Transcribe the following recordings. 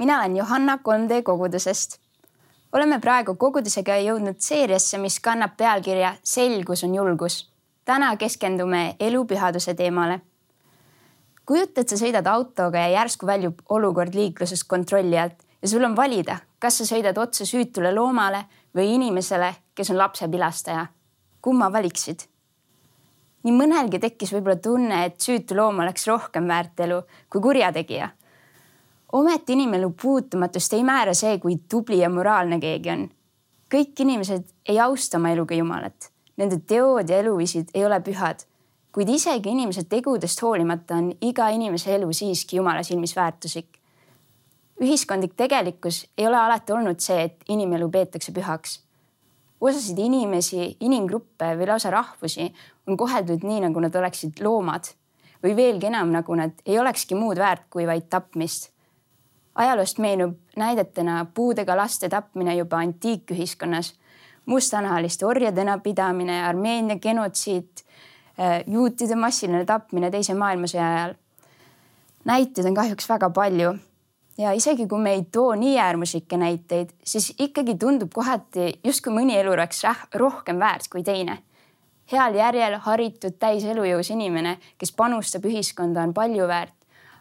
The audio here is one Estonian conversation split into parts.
mina olen Johanna 3D kogudusest. oleme praegu kogudusega jõudnud seeriasse, mis kannab pealkirja Selgus on julgus. täna keskendume elupühaduse teemale. kujutad, sa sõidad autoga ja järsku väljub olukord liiklusest kontrolli alt ja sul on valida, kas sa sõidad otse süütule loomale või inimesele, kes on lapse pilastaja. kumma valiksid? nii mõnelgi tekkis võib-olla tunne, et süütu loom oleks rohkem väärt elu kui kurjategija ometi inimelu puutumatust ei määra see, kui tubli ja moraalne keegi on. kõik inimesed ei austa oma eluga Jumalat, nende teod ja eluviisid ei ole pühad, kuid isegi inimese tegudest hoolimata on iga inimese elu siiski Jumala silmis väärtuslik. ühiskondlik tegelikkus ei ole alati olnud see, et inimelu peetakse pühaks. osasid inimesi, inimgruppe või lausa rahvusi on koheldud nii, nagu nad oleksid loomad või veelgi enam, nagu nad ei olekski muud väärt kui vaid tapmist ajaloost meenub näidetena puudega laste tapmine juba antiikühiskonnas, mustanahaliste orjadena pidamine, Armeenia genotsiid, äh, juutide massiline tapmine Teise maailmasõja ajal. näiteid on kahjuks väga palju ja isegi kui me ei too nii äärmuslikke näiteid, siis ikkagi tundub kohati justkui mõni elu oleks rohkem väärt kui teine. heal järjel haritud, täis elujõus inimene, kes panustab ühiskonda, on palju väärt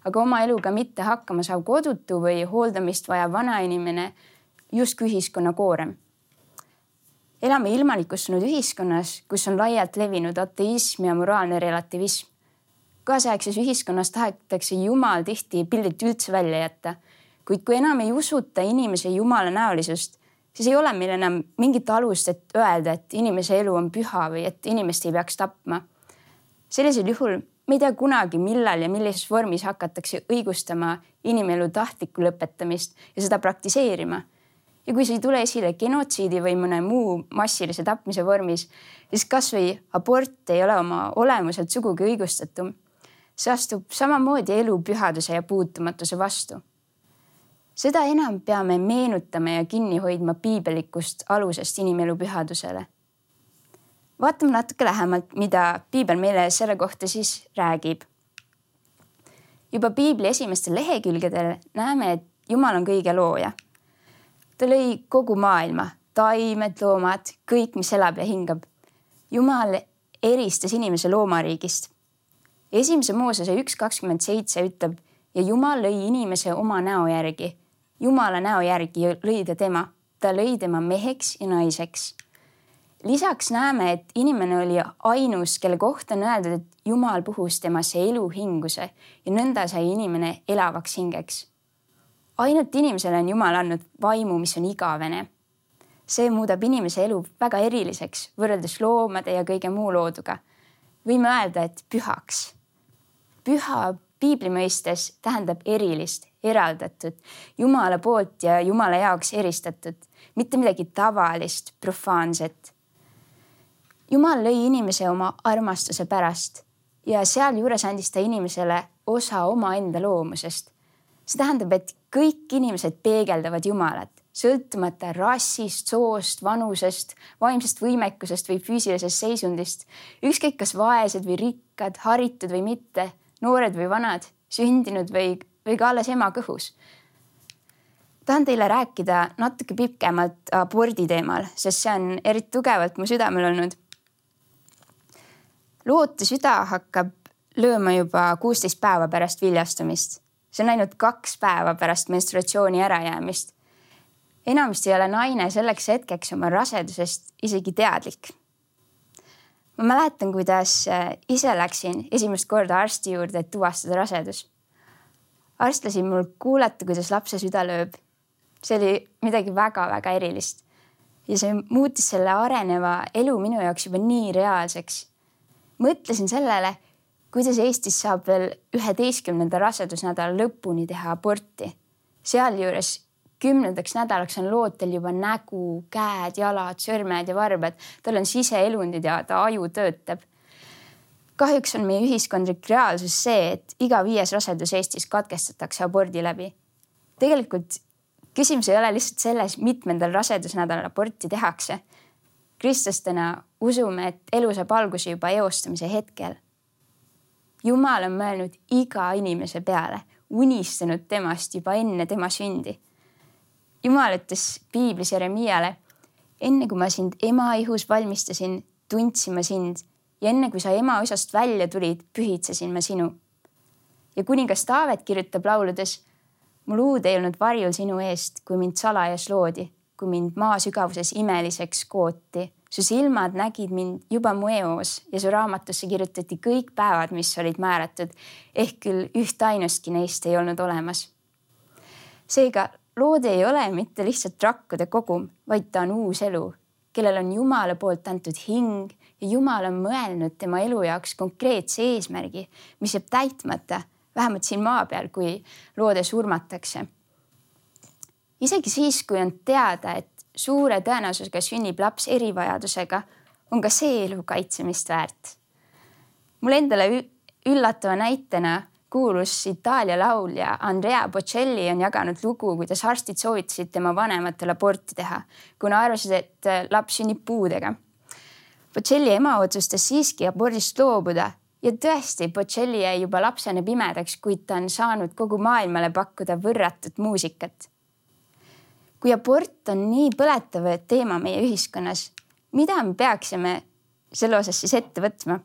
aga oma eluga mitte hakkama saav kodutu või hooldamist vajav vanainimene justkui ühiskonna koorem. elame ilmalikustunud ühiskonnas, kus on laialt levinud ateism ja moraalne relativism. kaasaegses ühiskonnas tahetakse Jumal tihti pildilt üldse välja jätta, kuid kui enam ei usuta inimese Jumala näolisust, siis ei ole meil enam mingit alust, et öelda, et inimese elu on püha või et inimest ei peaks tapma. sellisel juhul me ei tea kunagi, millal ja millises vormis hakatakse õigustama inimelu tahtlikku lõpetamist ja seda praktiseerima. ja kui see ei tule esile genotsiidi või mõne muu massilise tapmise vormis, siis kasvõi abort ei ole oma olemuselt sugugi õigustatum. see astub samamoodi elu pühaduse ja puutumatuse vastu. seda enam peame meenutama ja kinni hoidma piibellikust alusest inimelu pühadusele vaatame natuke lähemalt, mida piibel meile selle kohta siis räägib. juba piibli esimestel lehekülgedel näeme, et Jumal on kõige looja. ta lõi kogu maailma, taimed, loomad, kõik, mis elab ja hingab. Jumal eristas inimese loomariigist. esimese Moosese üks kakskümmend seitse ütleb ja Jumal lõi inimese oma näo järgi. Jumala näo järgi lõi ta tema, ta lõi tema meheks ja naiseks lisaks näeme, et inimene oli ainus, kelle kohta on öeldud, et Jumal puhus temasse eluhinguse ja nõnda sai inimene elavaks hingeks. ainult inimesele on Jumal andnud vaimu, mis on igavene. see muudab inimese elu väga eriliseks võrreldes loomade ja kõige muu looduga. võime öelda, et pühaks. püha piibli mõistes tähendab erilist, eraldatud, Jumala poolt ja Jumala jaoks eristatud, mitte midagi tavalist, profaanset jumal lõi inimese oma armastuse pärast ja sealjuures andis ta inimesele osa omaenda loomusest. see tähendab, et kõik inimesed peegeldavad Jumalat, sõltumata rassist, soost, vanusest, vaimsest võimekusest või füüsilisest seisundist. ükskõik, kas vaesed või rikkad, haritud või mitte, noored või vanad, sündinud või, või ka alles ema kõhus tahan teile rääkida natuke pikemalt abordi teemal, sest see on eriti tugevalt mu südamel olnud loote süda hakkab lööma juba kuusteist päeva pärast viljastumist. see on ainult kaks päeva pärast menstruatsiooni ärajäämist. enamasti ei ole naine selleks hetkeks oma rasedusest isegi teadlik. ma mäletan, kuidas ise läksin esimest korda arsti juurde, et tuvastada rasedus. arst lasi mul kuulata, kuidas lapse süda lööb. see oli midagi väga-väga erilist ja see muutis selle areneva elu minu jaoks juba nii reaalseks mõtlesin sellele, kuidas Eestis saab veel üheteistkümnenda rasedusnädala lõpuni teha aborti. sealjuures kümnendaks nädalaks on lootel juba nägu, käed, jalad, sõrmed ja varbad, tal on siseelundid ja ta aju töötab. kahjuks on meie ühiskondlik reaalsus see, et iga viies rasedus Eestis katkestatakse abordi läbi. tegelikult küsimus ei ole lihtsalt selles, mitmendal rasedusnädalal aborti tehakse kristlastena usume, et elu saab alguse juba eostamise hetkel. jumal on mõelnud iga inimese peale, unistanud temast juba enne tema sündi. jumal ütles piiblis Jeremiale, enne kui ma sind ema ihus valmistasin, tundsin ma sind ja enne kui sa ema osast välja tulid, pühitsesin ma sinu. ja kuningas Taavet kirjutab lauludes. mu luud ei olnud varjul sinu eest, kui mind salajas loodi, kui mind maa sügavuses imeliseks kooti su silmad nägid mind juba mu eos ja su raamatusse kirjutati kõik päevad, mis olid määratud, ehk küll ühtainustki neist ei olnud olemas. seega lood ei ole mitte lihtsalt rakkude kogum, vaid ta on uus elu, kellel on Jumala poolt antud hing ja Jumal on mõelnud tema elu jaoks konkreetse eesmärgi, mis jääb täitmata, vähemalt siin maa peal, kui loode surmatakse. isegi siis, kui on teada, et suure tõenäosusega sünnib laps erivajadusega, on ka see elu kaitsemist väärt. mul endale üllatava näitena kuulus Itaalia laulja Andrea Bocelli on jaganud lugu, kuidas arstid soovitasid tema vanematel aborti teha, kuna arvasid, et laps sünnib puudega. Bocelli ema otsustas siiski abordist loobuda ja tõesti, Bocelli jäi juba lapsena pimedaks, kuid ta on saanud kogu maailmale pakkuda võrratut muusikat kui abort on nii põletav teema meie ühiskonnas, mida me peaksime selle osas siis ette võtma?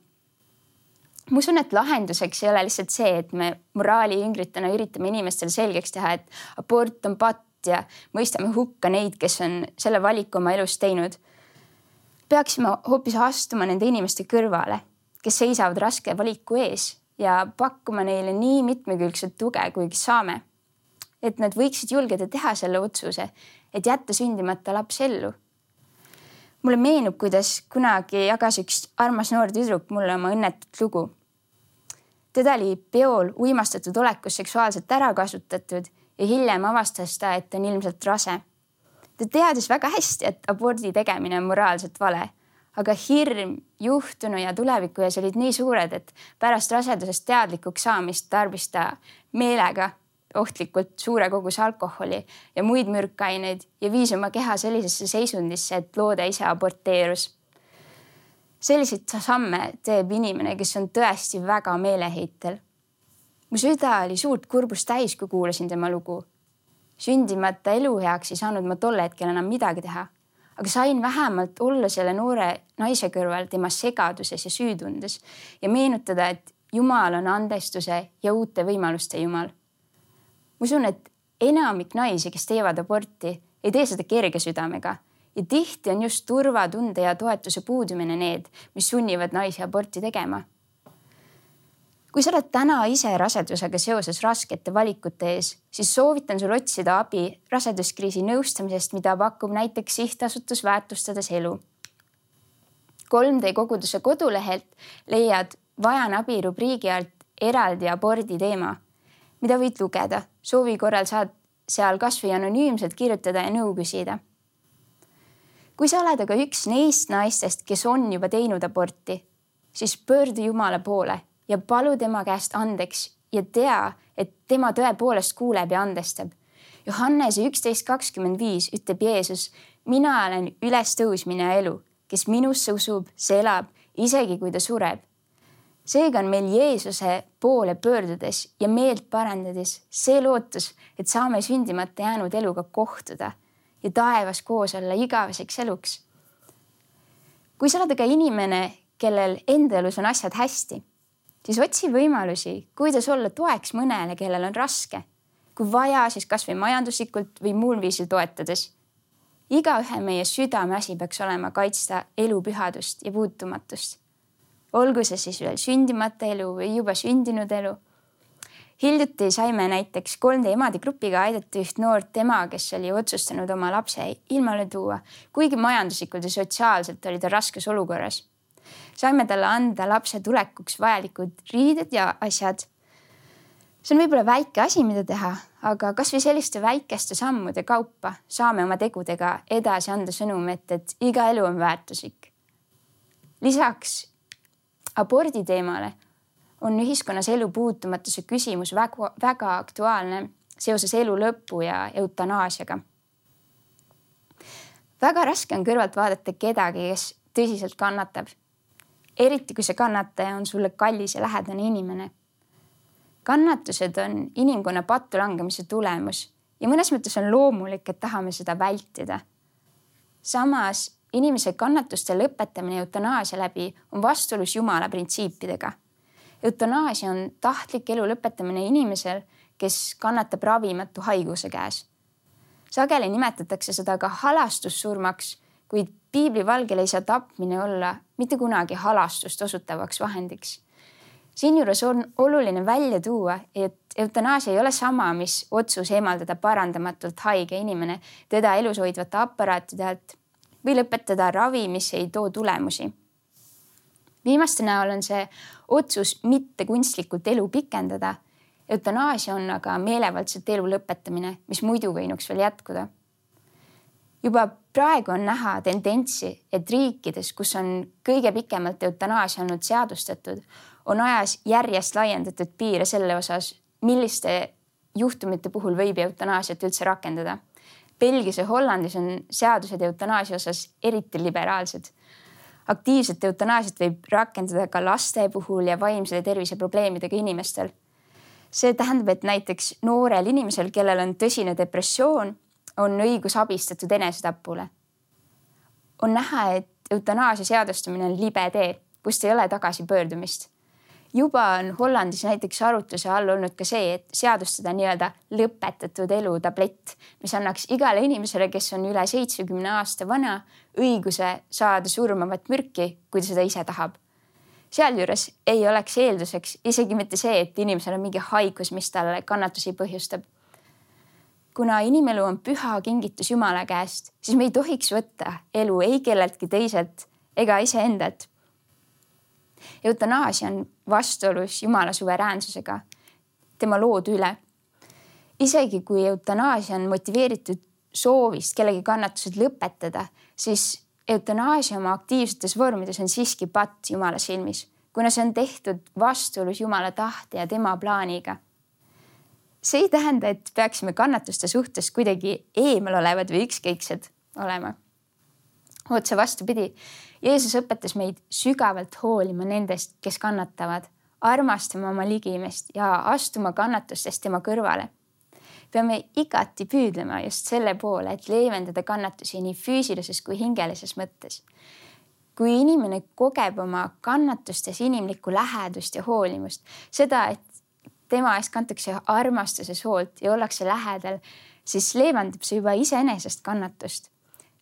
ma usun, et lahenduseks ei ole lihtsalt see, et me moraaliüngritena üritame inimestele selgeks teha, et abort on patt ja mõistame hukka neid, kes on selle valiku oma elus teinud. peaksime hoopis astuma nende inimeste kõrvale, kes seisavad raske valiku ees ja pakkuma neile nii mitmekülgset tuge, kuigi saame et nad võiksid julgeda teha selle otsuse, et jätta sündimata laps ellu. mulle meenub, kuidas kunagi jagas üks armas noor tüdruk mulle oma õnnetut lugu. teda oli peol uimastatud olekus seksuaalselt ära kasutatud ja hiljem avastas ta, et on ilmselt rase. ta teadis väga hästi, et abordi tegemine on moraalselt vale aga hirm juhtunu ja tuleviku ees olid nii suured, et pärast rasedusest teadlikuks saamist tarbis ta meelega ohtlikult suure koguse alkoholi ja muid mürkaineid ja viis oma keha sellisesse seisundisse, et loode ise aborteerus. selliseid samme teeb inimene, kes on tõesti väga meeleheitel. mu süda oli suurt kurbust täis, kui kuulasin tema lugu. sündimata eluheaks ei saanud ma tol hetkel enam midagi teha, aga sain vähemalt olla selle noore naise kõrval tema segaduses ja süütundes ja meenutada, et Jumal on andestuse ja uute võimaluste Jumal ma usun, et enamik naisi, kes teevad aborti, ei tee seda kerge südamega ja tihti on just turvatunde ja toetuse puudumine need, mis sunnivad naisi aborti tegema. kui sa oled täna ise rasedusega seoses raskete valikute ees, siis soovitan sul otsida abi raseduskriisi nõustamisest, mida pakub näiteks sihtasutus Väärtustades elu. 3D koguduse kodulehelt leiad Vajan abi rubriigi alt eraldi abordi teema mida võid lugeda. soovi korral saad seal kasvõi anonüümselt kirjutada ja nõu küsida. kui sa oled aga üks neist naistest, kes on juba teinud aborti, siis pöördu Jumala poole ja palu tema käest andeks ja tea, et tema tõepoolest kuuleb ja andestab. Johannese üksteist kakskümmend viis ütleb Jeesus, mina olen ülestõusmine ja elu, kes minusse usub, see elab, isegi kui ta sureb seega on meil Jeesuse poole pöördudes ja meelt parandades see lootus, et saame sündimata jäänud eluga kohtuda ja taevas koos olla igaveseks eluks. kui sa oled aga inimene, kellel enda elus on asjad hästi, siis otsi võimalusi, kuidas olla toeks mõnele, kellel on raske. kui vaja, siis kasvõi majanduslikult või muul viisil toetades. igaühe meie südameasi peaks olema kaitsta elu pühadust ja puutumatust olgu see siis veel sündimata elu või juba sündinud elu. hiljuti saime näiteks 3D emade grupiga aidata üht noort ema, kes oli otsustanud oma lapse ilmale tuua, kuigi majanduslikult ja sotsiaalselt oli ta raskes olukorras. saime talle anda lapse tulekuks vajalikud riided ja asjad. see on võib-olla väike asi, mida teha, aga kasvõi selliste väikeste sammude kaupa saame oma tegudega edasi anda sõnumi, et, et iga elu on väärtuslik. lisaks abordi teemale on ühiskonnas elu puutumatuse küsimus väga, väga aktuaalne seoses elu lõpu ja eutanaasiaga. väga raske on kõrvalt vaadata kedagi, kes tõsiselt kannatab. eriti kui see kannataja on sulle kallis ja lähedane inimene. kannatused on inimkonna pattu langemise tulemus ja mõnes mõttes on loomulik, et tahame seda vältida. samas inimese kannatuste lõpetamine eutanaasia läbi on vastuolus Jumala printsiipidega. eutanaasia on tahtlik elu lõpetamine inimesel, kes kannatab ravimatu haiguse käes. sageli nimetatakse seda ka halastussurmaks, kuid piibli valgel ei saa tapmine olla mitte kunagi halastust osutavaks vahendiks siinjuures on oluline välja tuua, et eutanaasia ei ole sama, mis otsus eemaldada parandamatult haige inimene teda elus hoidvate aparaatide alt või lõpetada ravi, mis ei too tulemusi. viimaste näol on see otsus mitte kunstlikult elu pikendada. eutanaasia on aga meelevaldselt elu lõpetamine, mis muidu võinuks veel jätkuda. juba praegu on näha tendentsi, et riikides, kus on kõige pikemalt eutanaasia olnud seadustatud, on ajas järjest laiendatud piire selle osas, milliste juhtumite puhul võib eutanaasiat üldse rakendada. Belgias ja Hollandis on seadused eutanaasia osas eriti liberaalsed. aktiivset eutanaasiat võib rakendada ka laste puhul ja vaimse tervise probleemidega inimestel. see tähendab, et näiteks noorel inimesel, kellel on tõsine depressioon, on õigus abistatud enesetapule. on näha, et eutanaasia seadustamine on libe tee, kust ei ole tagasipöördumist juba on Hollandis näiteks arutluse all olnud ka see, et seadustada nii-öelda lõpetatud elu tablett, mis annaks igale inimesele, kes on üle seitsmekümne aasta vana, õiguse saada surmavat mürki, kui ta seda ise tahab. sealjuures ei oleks eelduseks isegi mitte see, et inimesel on mingi haigus, mis talle kannatusi põhjustab. kuna inimelu on püha kingitus Jumala käest, siis me ei tohiks võtta elu ei kelleltki teiselt ega iseendalt eutanaasia on vastuolus Jumala suveräänsusega, tema loodu üle. isegi kui eutanaasia on motiveeritud soovist kellegi kannatused lõpetada, siis eutanaasia oma aktiivsetes vormides on siiski patt Jumala silmis, kuna see on tehtud vastuolus Jumala tahte ja tema plaaniga. see ei tähenda, et peaksime kannatuste suhtes kuidagi eemalolevad või ükskõiksed olema. otse vastupidi, Jeesus õpetas meid sügavalt hoolima nendest, kes kannatavad, armastama oma ligimest ja astuma kannatustest tema kõrvale. peame igati püüdlema just selle poole, et leevendada kannatusi nii füüsilises kui hingelises mõttes. kui inimene kogeb oma kannatustes inimlikku lähedust ja hoolimust, seda, et tema eest kantakse armastuses hoolt ja ollakse lähedal, siis leevendab see juba iseenesest kannatust.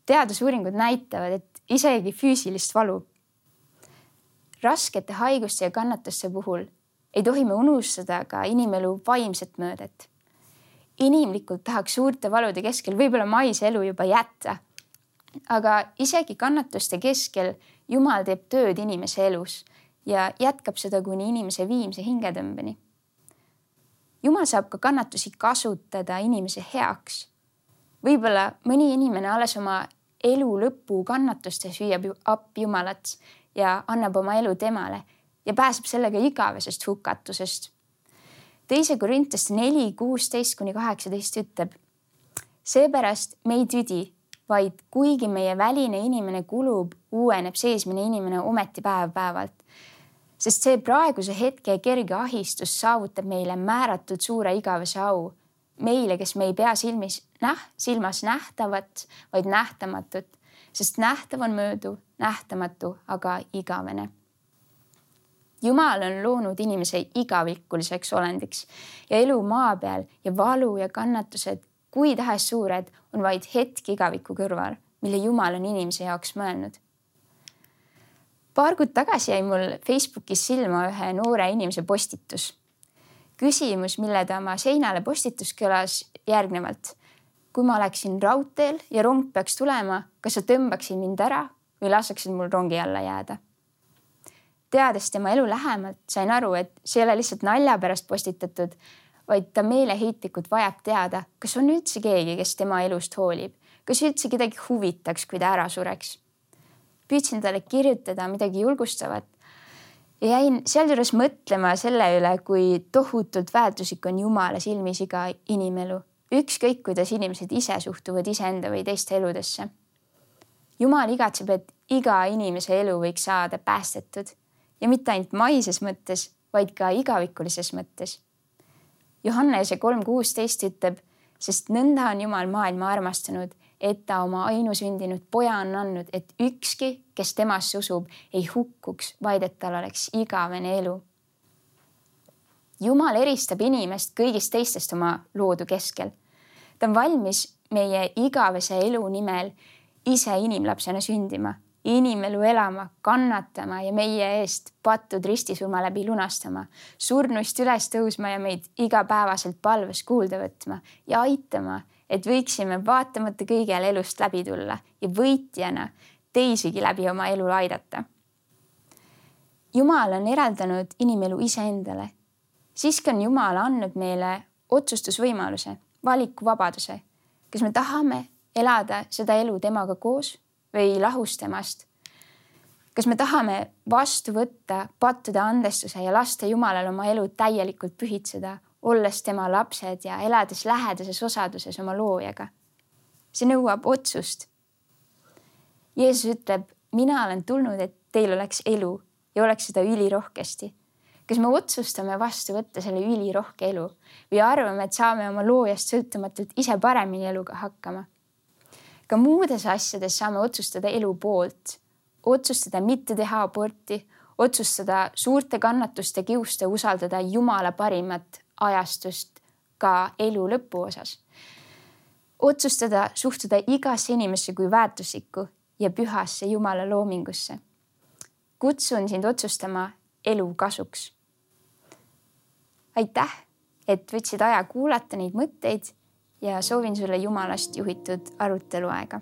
teadusuuringud näitavad, et isegi füüsilist valu. raskete haiguste ja kannatuste puhul ei tohi me unustada ka inimelu vaimset mõõdet. inimlikult tahaks suurte valude keskel võib-olla maise elu juba jätta. aga isegi kannatuste keskel Jumal teeb tööd inimese elus ja jätkab seda kuni inimese viimse hingetõmbeni. Jumal saab ka kannatusi kasutada inimese heaks. võib-olla mõni inimene alles oma elu lõpu kannatustes hüüab appi Jumalat ja annab oma elu temale ja pääseb sellega igavesest hukatusest. teise Korintlaste neli, kuusteist kuni kaheksateist ütleb. seepärast me ei tüdi, vaid kuigi meie väline inimene kulub, uueneb seesmine inimene ometi päev-päevalt. sest see praeguse hetke kerge ahistus saavutab meile määratud suure igavese au meile, kes me ei pea silmis näh-, silmas nähtavat, vaid nähtamatut, sest nähtav on mööduv, nähtamatu aga igavene. Jumal on loonud inimese igavikuliseks olendiks ja elu maa peal ja valu ja kannatused, kui tahes suured, on vaid hetk igaviku kõrval, mille Jumal on inimese jaoks mõelnud. paar kuud tagasi jäi mul Facebookis silma ühe noore inimese postitus küsimus, mille ta oma seinale postitus, kõlas järgnevalt. kui ma oleksin raudteel ja rong peaks tulema, kas sa tõmbaksid mind ära või laseksid mul rongi alla jääda? teades tema elu lähemalt, sain aru, et see ei ole lihtsalt nalja pärast postitatud, vaid ta meeleheitlikult vajab teada, kas on üldse keegi, kes tema elust hoolib, kas üldse kedagi huvitaks, kui ta ära sureks. püüdsin talle kirjutada midagi julgustavat, ja jäin sealjuures mõtlema selle üle, kui tohutult väärtuslik on Jumala silmis iga inimelu, ükskõik kuidas inimesed ise suhtuvad iseenda või teiste eludesse. Jumal igatseb, et iga inimese elu võiks saada päästetud ja mitte ainult maises mõttes, vaid ka igavikulises mõttes. Johannese kolm kuusteist ütleb, sest nõnda on Jumal maailma armastanud, et ta oma ainusündinud poja on andnud, et ükski, kes temasse usub, ei hukkuks, vaid et tal oleks igavene elu. Jumal eristab inimest kõigist teistest oma loodu keskel. ta on valmis meie igavese elu nimel ise inimlapsena sündima inimelu elama, kannatama ja meie eest pattud ristisurma läbi lunastama, surnuist üles tõusma ja meid igapäevaselt palves kuulda võtma ja aitama, et võiksime vaatamata kõigele elust läbi tulla ja võitjana teisigi läbi oma elu aidata. Jumal on eraldanud inimelu iseendale. siiski on Jumal andnud meile otsustusvõimaluse, valikuvabaduse, kas me tahame elada seda elu temaga koos või lahus temast. kas me tahame vastu võtta pattude andestuse ja lasta Jumalal oma elu täielikult pühitseda, olles tema lapsed ja elades lähedases osaduses oma loojaga? see nõuab otsust. Jeesus ütleb, mina olen tulnud, et teil oleks elu ja oleks seda ülirohkesti kas me otsustame vastu võtta selle ülirohke elu või arvame, et saame oma loojast sõltumatult ise paremini eluga hakkama? ka muudes asjades saame otsustada elu poolt, otsustada mitte teha aborti, otsustada suurte kannatuste kiuste usaldada Jumala parimat ajastust ka elu lõpu osas. otsustada suhtuda igasse inimesse kui väärtuslikku ja pühasse Jumala loomingusse. kutsun sind otsustama elu kasuks. aitäh, et võtsid aja kuulata neid mõtteid ja soovin sulle Jumalast juhitud aruteluaega